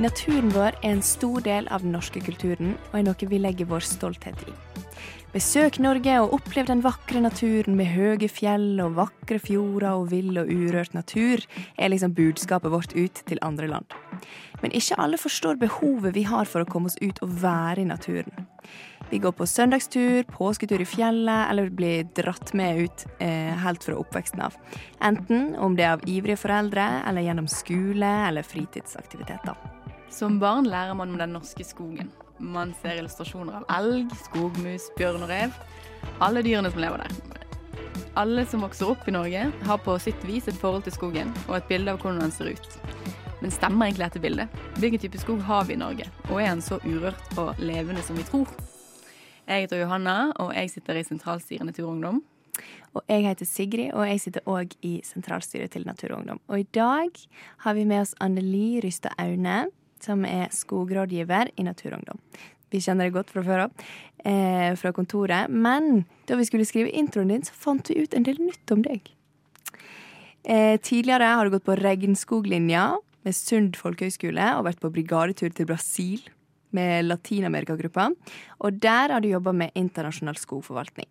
Naturen vår er en stor del av den norske kulturen, og er noe vi legger vår stolthet i. Besøk Norge og opplev den vakre naturen med høye fjell og vakre fjorder og vill og urørt natur, er liksom budskapet vårt ut til andre land. Men ikke alle forstår behovet vi har for å komme oss ut og være i naturen. Vi går på søndagstur, påsketur i fjellet, eller blir dratt med ut eh, helt fra oppveksten av. Enten om det er av ivrige foreldre, eller gjennom skole eller fritidsaktiviteter. Som barn lærer man om den norske skogen. Man ser illustrasjoner av elg, skogmus, bjørn og rev. Alle dyrene som lever der. Alle som vokser opp i Norge, har på sitt vis et forhold til skogen og et bilde av hvordan den ser ut. Men stemmer egentlig dette bildet? Hvilken type skog har vi i Norge? Og er den så urørt og levende som vi tror? Jeg heter Johanna, og jeg sitter i sentralstyret Naturungdom. Og jeg heter Sigrid, og jeg sitter òg i sentralstyret til Natur og Ungdom. Og i dag har vi med oss Anneli Rystad Aune, som er skogrådgiver i Naturungdom. Vi kjenner deg godt fra før av, eh, fra kontoret. Men da vi skulle skrive introen din, så fant vi ut en del nytt om deg. Eh, tidligere har du gått på Regnskoglinja med Sund folkehøgskole og vært på brigadetur til Brasil med Latin-Amerika-gruppa. Og der har du jobba med internasjonal skogforvaltning.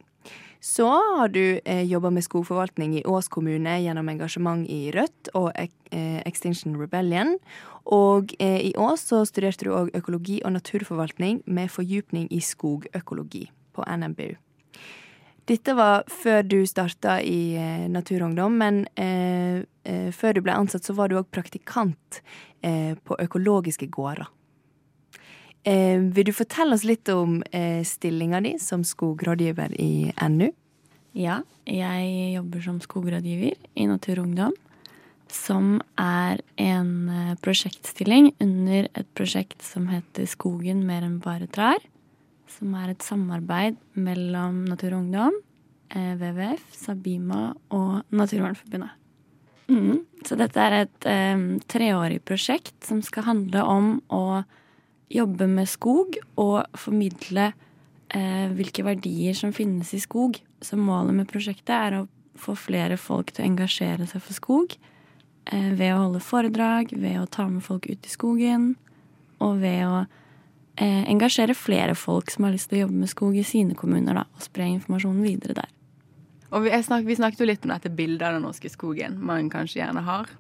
Så har du eh, jobba med skogforvaltning i Ås kommune gjennom engasjement i Rødt og eh, Extinction Rebellion. Og eh, i Ås så studerte du òg økologi og naturforvaltning med fordypning i skogøkologi på NMBU. Dette var før du starta i eh, Naturungdom, men eh, eh, før du ble ansatt, så var du òg praktikant eh, på økologiske gårder. Eh, vil du fortelle oss litt om eh, stillinga di som skogrådgiver i NU? Ja, jeg jobber som skogrådgiver i Natur og Ungdom. Som er en eh, prosjektstilling under et prosjekt som heter Skogen mer enn bare trær. Som er et samarbeid mellom Natur og Ungdom, eh, WWF, Sabima og Naturvernforbundet. Mm. Så dette er et eh, treårig prosjekt som skal handle om å jobbe med skog og formidle eh, hvilke verdier som finnes i skog. Så målet med prosjektet er å få flere folk til å engasjere seg for skog. Eh, ved å holde foredrag, ved å ta med folk ut i skogen, og ved å eh, engasjere flere folk som har lyst til å jobbe med skog i sine kommuner, da, og spre informasjonen videre der. Og vi, snak, vi snakket jo litt om dette bildet av den norske skogen man kanskje gjerne har.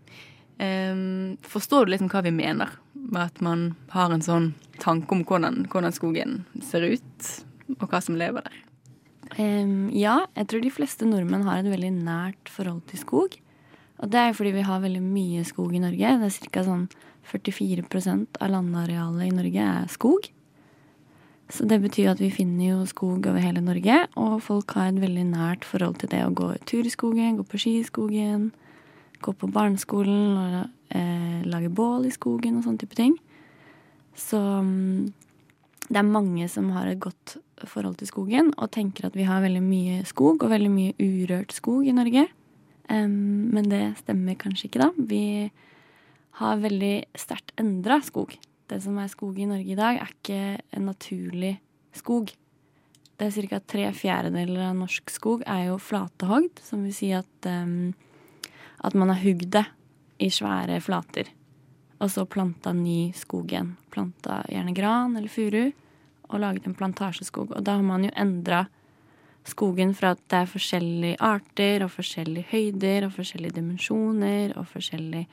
Um, forstår du liksom hva vi mener at man har en sånn tanke om hvordan, hvordan skogen ser ut, og hva som lever der? Um, ja, jeg tror de fleste nordmenn har et veldig nært forhold til skog. Og det er fordi vi har veldig mye skog i Norge. Det er ca. sånn 44% av landarealet i Norge er skog. Så det betyr at vi finner jo skog over hele Norge, og folk har et veldig nært forhold til det å gå tur i skogen, gå på ski i skogen, gå på barneskolen og eh, lage bål i skogen og sånne type ting. Så um, det er mange som har et godt forhold til skogen og tenker at vi har veldig mye skog og veldig mye urørt skog i Norge. Um, men det stemmer kanskje ikke, da. Vi har veldig sterkt endra skog. Det som er skog i Norge i dag, er ikke en naturlig skog. Det er ca. tre fjerdedeler av norsk skog er jo flatehogd, som vil si at um, at man har hugd det i svære flater. Og så planta ny skog igjen. Planta gjerne gran eller furu og laget en plantasjeskog. Og da har man jo endra skogen fra at det er forskjellige arter og forskjellige høyder og forskjellige dimensjoner og forskjellige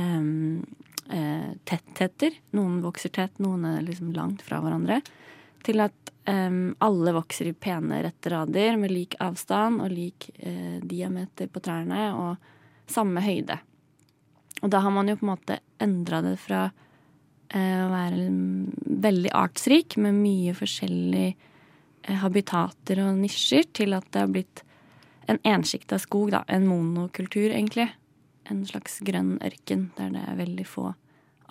um, uh, tettheter. Noen vokser tett, noen er liksom langt fra hverandre. Til at um, alle vokser i pene, rette rader med lik avstand og lik uh, diameter på trærne. og samme høyde. Og da har man jo på en måte endra det fra eh, å være veldig artsrik med mye forskjellige eh, habitater og nisjer, til at det har blitt en ensjikta skog, da. En monokultur, egentlig. En slags grønn ørken der det er veldig få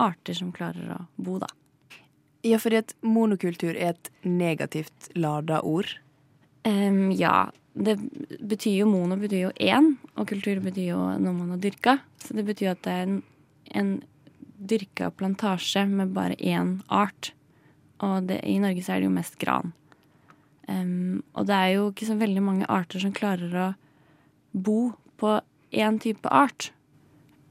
arter som klarer å bo, da. Ja, fordi at monokultur er et negativt lada ord? Um, ja, det betyr jo mono betyr jo én, og kultur betyr jo noe man har dyrka. Så det betyr at det er en, en dyrka plantasje med bare én art. Og det, i Norge så er det jo mest gran. Um, og det er jo ikke så veldig mange arter som klarer å bo på én type art.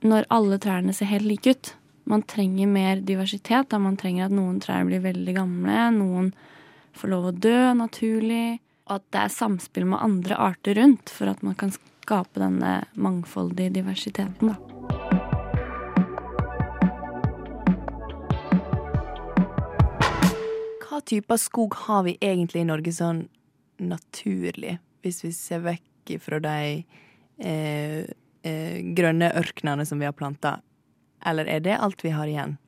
Når alle trærne ser helt like ut. man trenger mer diversitet. Da man trenger at noen trær blir veldig gamle, noen får lov å dø naturlig. Og at det er samspill med andre arter rundt for at man kan skape denne mangfoldige diversiteten. da. Hva typer skog har vi egentlig i Norge sånn naturlig, hvis vi ser vekk fra de eh, eh, grønne ørknene som vi har planta? Eller er det alt vi har igjen?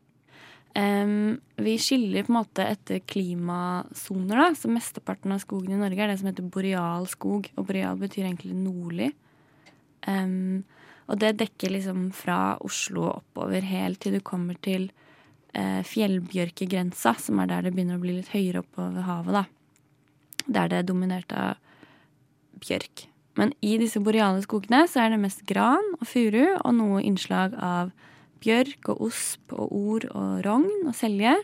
Um, vi skiller på en måte etter klimasoner, da. Så mesteparten av skogen i Norge er det som heter boreal skog. Og boreal betyr egentlig nordlig. Um, og det dekker liksom fra Oslo og oppover helt til du kommer til uh, fjellbjørkegrensa, som er der det begynner å bli litt høyere oppover havet, da. Der det er dominert av bjørk. Men i disse boreale skogene så er det mest gran og furu og noe innslag av bjørk og osp og or og rogn og selje.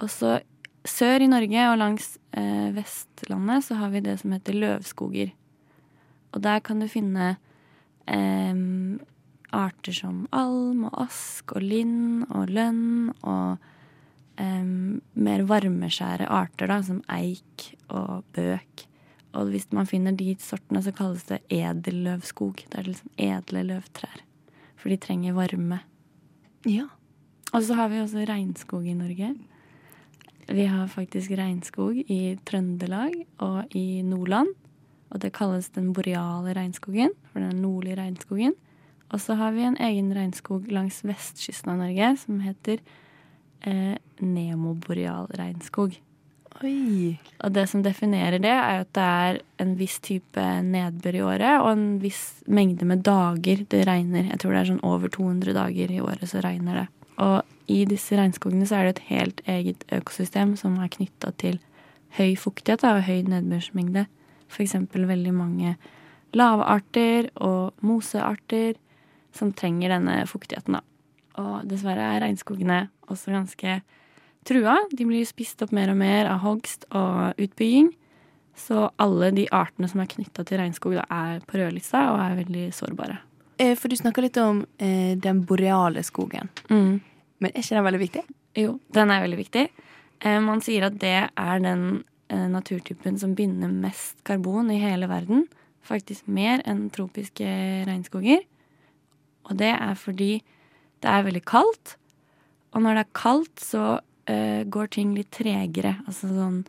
Og så sør i Norge og langs eh, Vestlandet så har vi det som heter løvskoger. Og der kan du finne eh, arter som alm og ask og lind og lønn og eh, mer varmeskjære arter, da, som eik og bøk. Og hvis man finner de sortene, så kalles det edelløvskog. Det er liksom edle løvtrær. For de trenger varme. Ja. Og så har vi også regnskog i Norge. Vi har faktisk regnskog i Trøndelag og i Nordland. Og det kalles den boreale regnskogen, for den nordlige regnskogen. Og så har vi en egen regnskog langs vestkysten av Norge som heter eh, nemoboreal regnskog. Oi. Og det som definerer det, er at det er en viss type nedbør i året, og en viss mengde med dager det regner. Jeg tror det er sånn over 200 dager i året så regner det. Og i disse regnskogene så er det et helt eget økosystem som er knytta til høy fuktighet og høy nedbørsmengde. F.eks. veldig mange lavarter og mosearter som trenger denne fuktigheten, da. Og dessverre er regnskogene også ganske trua. De blir spist opp mer og mer av hogst og utbygging. Så alle de artene som er knytta til regnskog, da, er på rødlista og er veldig sårbare. Eh, for du snakka litt om eh, den boreale skogen. Mm. Men er ikke den veldig viktig? Jo, den er veldig viktig. Eh, man sier at det er den eh, naturtypen som binder mest karbon i hele verden. Faktisk mer enn tropiske regnskoger. Og det er fordi det er veldig kaldt. Og når det er kaldt, så uh, går ting litt tregere. Altså sånn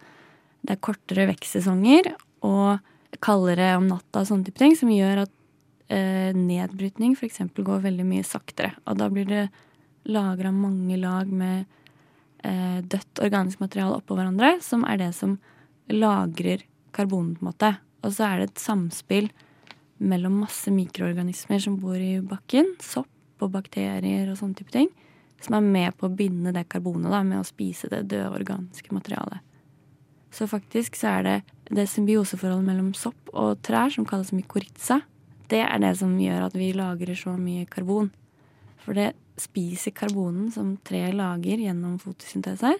Det er kortere vekstsesonger og kaldere om natta og sånne type ting, som gjør at uh, nedbrytning f.eks. går veldig mye saktere. Og da blir det lagra mange lag med uh, dødt organisk materiale oppå hverandre, som er det som lagrer karbon, på en måte. Og så er det et samspill mellom masse mikroorganismer som bor i bakken, sopp og bakterier og sånne type ting, som er med på å binde det karbonet da, med å spise det døde organiske materialet. Så faktisk så er det det symbioseforholdet mellom sopp og trær som kalles mykorrhiza. Det er det som gjør at vi lagrer så mye karbon. For det spiser karbonen som treet lager gjennom fotosyntese.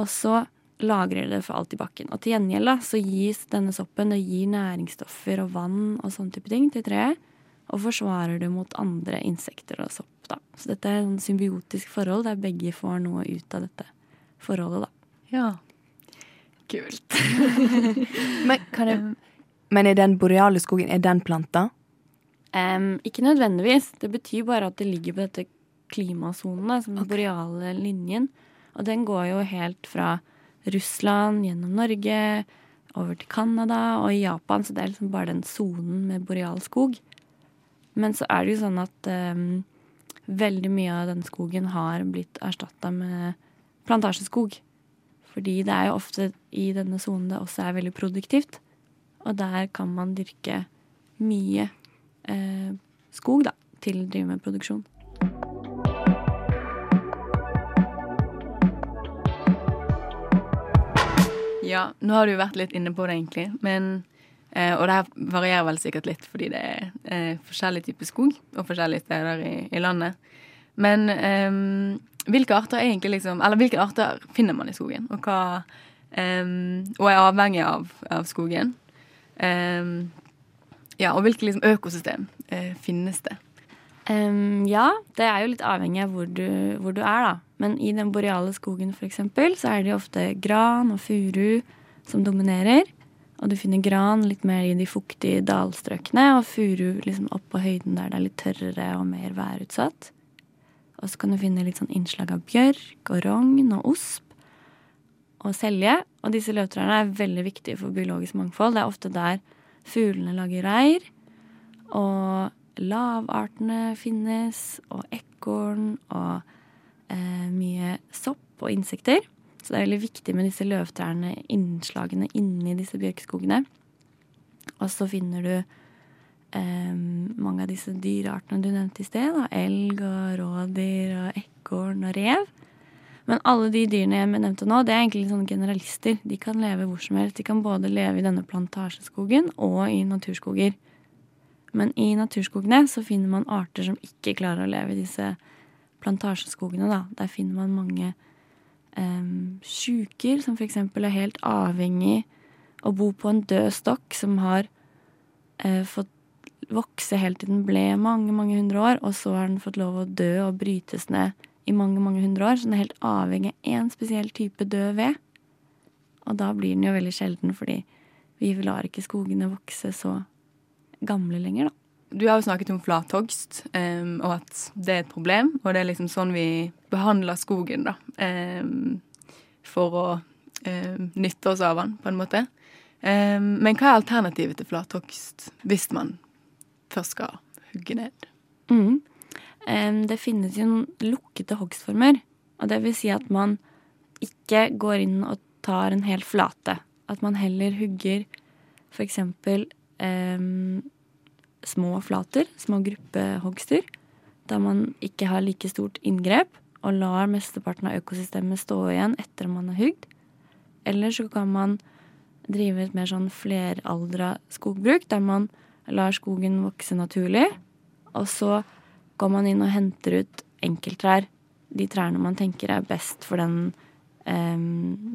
Og så lagrer det for alt i bakken. Og til gjengjeld så gis denne soppen det gir næringsstoffer og vann og sånne type ting til treet. Og forsvarer det mot andre insekter og sopp. da. Så dette er et symbiotisk forhold der begge får noe ut av dette forholdet, da. Ja. Kult. Men, kan jeg, men er den boreale skogen er den planta? Um, ikke nødvendigvis. Det betyr bare at det ligger på dette klimasonen, da, som den boreale linjen. Og den går jo helt fra Russland gjennom Norge, over til Canada og i Japan. Så det er liksom bare den sonen med boreal skog. Men så er det jo sånn at em, veldig mye av den skogen har blitt erstatta med plantasjeskog. Fordi det er jo ofte i denne sonen det også er veldig produktivt. Og der kan man dyrke mye eh, skog, da, til å drive med produksjon. Ja, nå har du jo vært litt inne på det, egentlig. Men, og det her varierer vel sikkert litt fordi det er eh, forskjellig type skog og forskjellige steder i, i landet. Men eh, hvilke arter er egentlig liksom Eller hvilke arter finner man i skogen? Og hva eh, Og er avhengig av, av skogen? Eh, ja, og hvilke liksom, økosystem eh, finnes det? Um, ja, det er jo litt avhengig av hvor du, hvor du, er, da. Men i den boreale skogen eksempel, så er det ofte gran og furu som dominerer. Og du finner gran litt mer i de fuktige dalstrøkene, og furu liksom opp på høyden der det er litt tørrere og mer værutsatt. Og så kan du finne litt sånn innslag av bjørk og rogn og osp og selje. Og disse løvtrærne er veldig viktige for biologisk mangfold. Det er ofte der fuglene lager reir. Og lavartene finnes, og ekorn og eh, mye sopp og insekter. Så det er veldig viktig med disse løvtrærne, innslagene inni disse bjørkeskogene. Og så finner du eh, mange av disse dyreartene du nevnte i sted. Da. Elg og rådyr og ekorn og rev. Men alle de dyrene jeg nevnte nå, det er egentlig sånne generalister. De kan leve hvor som helst. De kan både leve i denne plantasjeskogen og i naturskoger. Men i naturskogene så finner man arter som ikke klarer å leve i disse plantasjeskogene. Da. Der finner man mange um, sjuker som f.eks. er helt avhengig å bo på en død stokk som har uh, fått vokse helt til den ble mange, mange hundre år, og så har den fått lov å dø og brytes ned i mange, mange hundre år. Så den er helt avhengig av én spesiell type død ved. Og da blir den jo veldig sjelden, fordi vi lar ikke skogene vokse så gamle lenger, da. Du har jo snakket om flathogst, um, og at det er et problem. Og det er liksom sånn vi behandler skogen, da. Um, for å um, nytte oss av den, på en måte. men hva er alternativet til flathogst hvis man først skal hugge ned? Mm. det finnes jo noen lukkede hogstformer. Og det vil si at man ikke går inn og tar en hel flate. At man heller hugger eksempel um, små flater, små gruppehogster, der man ikke har like stort inngrep og lar mesteparten av økosystemet stå igjen etter man har hugd. Eller så kan man drive et mer sånn fleraldra skogbruk, der man lar skogen vokse naturlig, og så går man inn og henter ut enkelttrær. De trærne man tenker er best for den eh,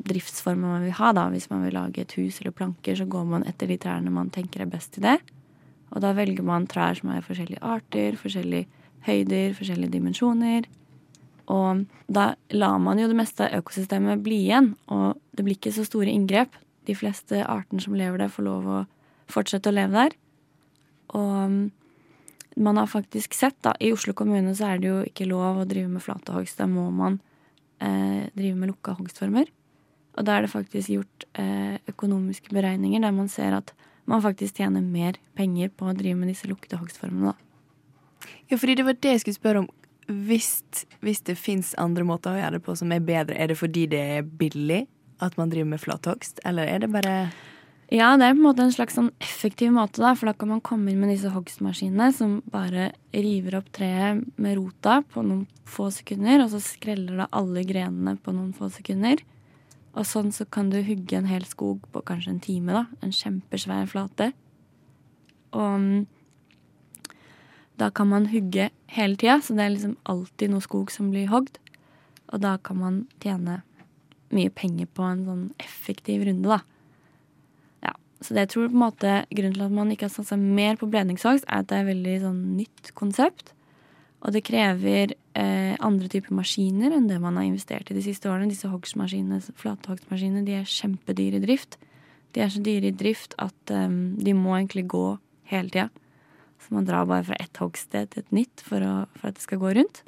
driftsformen man vil ha. da. Hvis man vil lage et hus eller planker, så går man etter de trærne man tenker er best til det. Og da velger man trær som er forskjellige arter, forskjellige høyder, forskjellige dimensjoner. Og da lar man jo det meste av økosystemet bli igjen, og det blir ikke så store inngrep. De fleste artene som lever der, får lov å fortsette å leve der. Og man har faktisk sett, da, i Oslo kommune så er det jo ikke lov å drive med flatehogst. Da må man eh, drive med lukka hogstformer. Og da er det faktisk gjort eh, økonomiske beregninger der man ser at man faktisk tjener mer penger på å drive med disse lukkede hogstformene, da. Ja, fordi det var det jeg skulle spørre om. Hvis, hvis det fins andre måter å gjøre det på som er bedre, er det fordi det er billig at man driver med flathogst, eller er det bare ja, det er på en måte en slags sånn effektiv måte, da, for da kan man komme inn med disse hogstmaskinene som bare river opp treet med rota på noen få sekunder, og så skreller det alle grenene på noen få sekunder. Og sånn så kan du hugge en hel skog på kanskje en time, da. En kjempesvær flate. Og mm, da kan man hugge hele tida, så det er liksom alltid noe skog som blir hogd. Og da kan man tjene mye penger på en sånn effektiv runde, da. Ja, Så det jeg tror på en måte grunnen til at man ikke har satsa mer på bledningshogst, er at det er et veldig sånn nytt konsept. Og det krever eh, andre typer maskiner enn det man har investert i de siste årene. Disse hogstmaskinene, de er kjempedyre i drift. De er så dyre i drift at um, de må egentlig gå hele tida. Så man drar bare fra ett hogststed til et nytt for, å, for, at det skal gå rundt.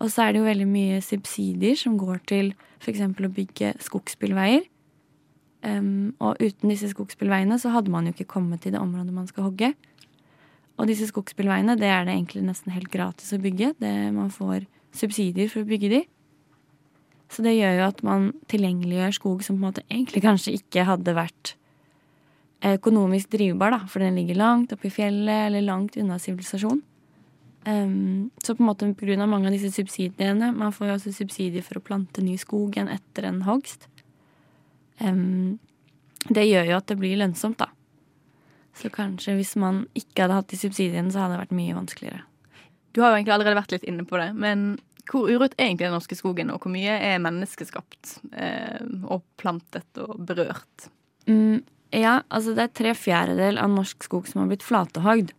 Og så er det jo veldig mye subsidier som går til f.eks. å bygge skogsbilveier. Um, og uten disse skogsbilveiene så hadde man jo ikke kommet til det området man skal hogge. Og disse skogsbilveiene det er det egentlig nesten helt gratis å bygge. Det, man får subsidier for å bygge de. Så det gjør jo at man tilgjengeliggjør skog som på en måte egentlig kanskje ikke hadde vært økonomisk drivbar, da, for den ligger langt oppe i fjellet eller langt unna sivilisasjon. Um, så på en måte av mange av disse subsidiene Man får jo også subsidier for å plante ny skog igjen etter en hogst. Um, det gjør jo at det blir lønnsomt, da. Så kanskje hvis man ikke hadde hatt de subsidiene, så hadde det vært mye vanskeligere. Du har jo egentlig allerede vært litt inne på det, men hvor urørt er egentlig den norske skogen, og hvor mye er menneskeskapt eh, og plantet og berørt? Mm, ja, altså det er tre fjerdedel av norsk skog som har blitt flatehogd.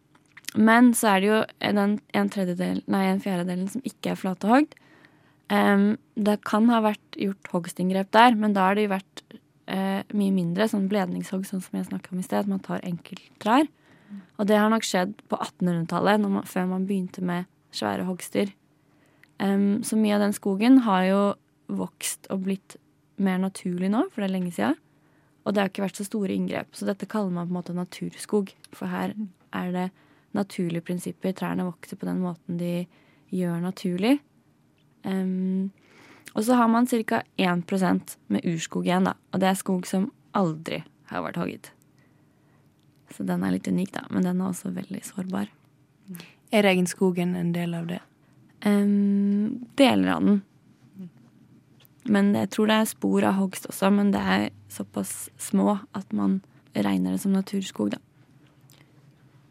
men så er det jo den en, tredjedel, nei, en fjerdedelen som ikke er flatehogd. Um, det kan ha vært gjort hogstinngrep der, men da har det jo vært uh, mye mindre. Sånn bledningshogg, sånn som jeg snakka om i sted. Man tar enkelttrær. Og det har nok skjedd på 1800-tallet, før man begynte med svære hogster. Um, så mye av den skogen har jo vokst og blitt mer naturlig nå, for det er lenge sida. Og det har ikke vært så store inngrep. Så dette kaller man på en måte naturskog. For her er det naturlige prinsipper. Trærne vokser på den måten de gjør naturlig. Um, og så har man ca. 1% med urskog igjen, da. Og det er skog som aldri har vært hogget. Så den er litt unik, da. Men den er også veldig sårbar. Er regnskogen en del av det? Um, deler av den. Men jeg tror det er spor av hogst også, men det er såpass små at man regner det som naturskog, da.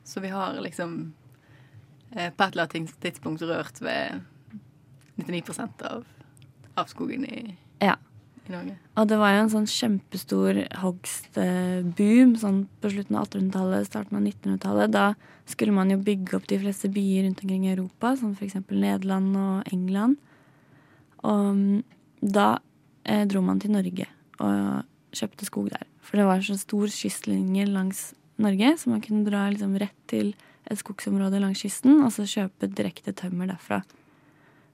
Så vi har liksom eh, på et eller annet tidspunkt rørt ved 99 av, av skogen i, ja. i, Norge. Og det var jo en sånn kjempestor hogstboom sånn på slutten av 1800-tallet, starten av 1900-tallet. Da skulle man jo bygge opp de fleste byer rundt omkring i Europa, som f.eks. Nederland og England. Og mm, da eh, dro man til Norge og kjøpte skog der. For det var så stor kystlinje langs Norge, så man kunne dra liksom rett til et skogsområde langs kysten og så kjøpe direkte tømmer derfra.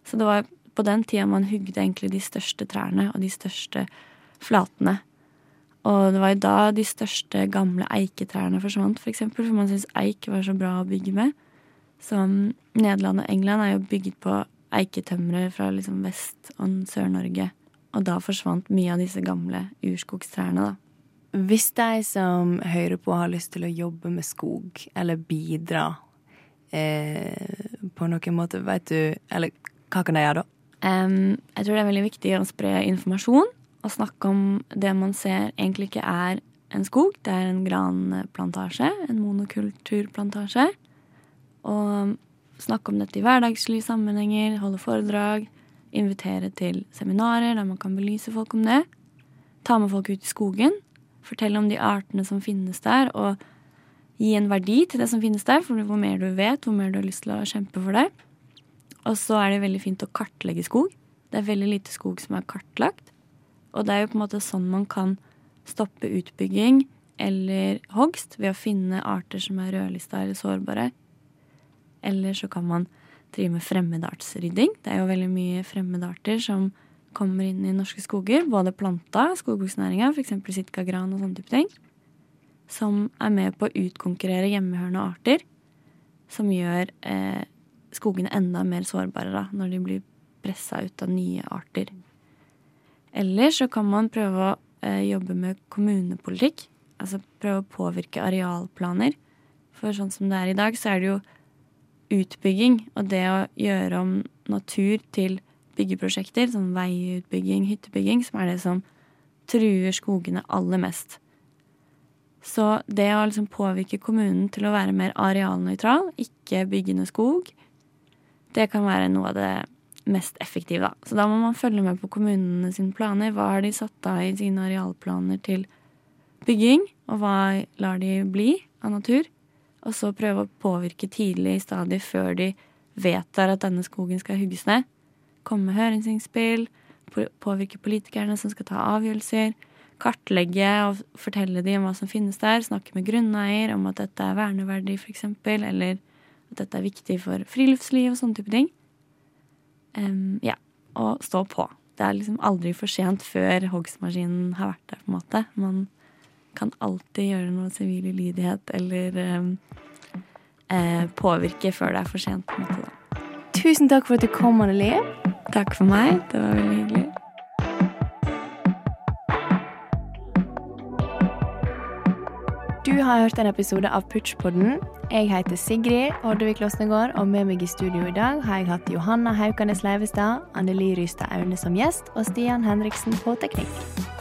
Så det var på den tida man hugde egentlig de største trærne og de største flatene. Og det var jo da de største gamle eiketrærne forsvant, f.eks., for, eksempel, for man syntes eik var så bra å bygge med. Så Nederland og England er jo bygget på eiketømre fra liksom Vest- og Sør-Norge. Og da forsvant mye av disse gamle urskogstrærne, da. Hvis de som hører på, har lyst til å jobbe med skog, eller bidra eh, på noen måte, veit du Eller hva kan de gjøre da? Um, jeg tror det er veldig viktig å spre informasjon og snakke om det man ser egentlig ikke er en skog. Det er en granplantasje, en monokulturplantasje. Og snakke om dette i hverdagslige sammenhenger, holde foredrag, invitere til seminarer der man kan belyse folk om det. Ta med folk ut i skogen, fortelle om de artene som finnes der, og gi en verdi til det som finnes der, for hvor mer du vet, hvor mer du har lyst til å kjempe for det. Og så er det veldig fint å kartlegge skog. Det er veldig lite skog som er kartlagt. Og det er jo på en måte sånn man kan stoppe utbygging eller hogst ved å finne arter som er rødlista eller sårbare. Eller så kan man drive med fremmedartsrydding. Det er jo veldig mye fremmedarter som kommer inn i norske skoger. Både planta, skogbruksnæringa, f.eks. sitkagran og sånne type ting. Som er med på å utkonkurrere hjemmehørende arter. Som gjør eh, skogene enda mer sårbare da, når de blir pressa ut av nye arter. Eller så kan man prøve å eh, jobbe med kommunepolitikk. Altså prøve å påvirke arealplaner. For sånn som det er i dag, så er det jo utbygging og det å gjøre om natur til byggeprosjekter, som veiutbygging, hyttebygging, som er det som truer skogene aller mest. Så det å liksom påvirke kommunen til å være mer arealnøytral, ikke byggende skog, det kan være noe av det mest effektive, da. Så da må man følge med på kommunene sine planer. Hva har de satt av i sine arealplaner til bygging, og hva lar de bli av natur? Og så prøve å påvirke tidlig i stadiet før de vedtar at denne skogen skal hugges ned. Komme med høringsinnspill, påvirke politikerne som skal ta avgjørelser. Kartlegge og fortelle dem om hva som finnes der. Snakke med grunneier om at dette er verneverdig, f.eks. Eller dette er viktig for friluftsliv og sånne type ting. Um, ja. Og stå på. Det er liksom aldri for sent før hogstmaskinen har vært der, på en måte. Man kan alltid gjøre noe sivil ulydighet eller um, eh, påvirke før det er for sent. på en måte da. Tusen takk for at du kom, Annelie. Takk for meg. Det var veldig hyggelig. Du har hørt en episode av Putchpodden. Jeg heter Sigrid Oddevik Losnegård, og med meg i studio i dag har jeg hatt Johanna Haukanes Leivestad, Anneli Rystad Aune som gjest og Stian Henriksen på teknikk.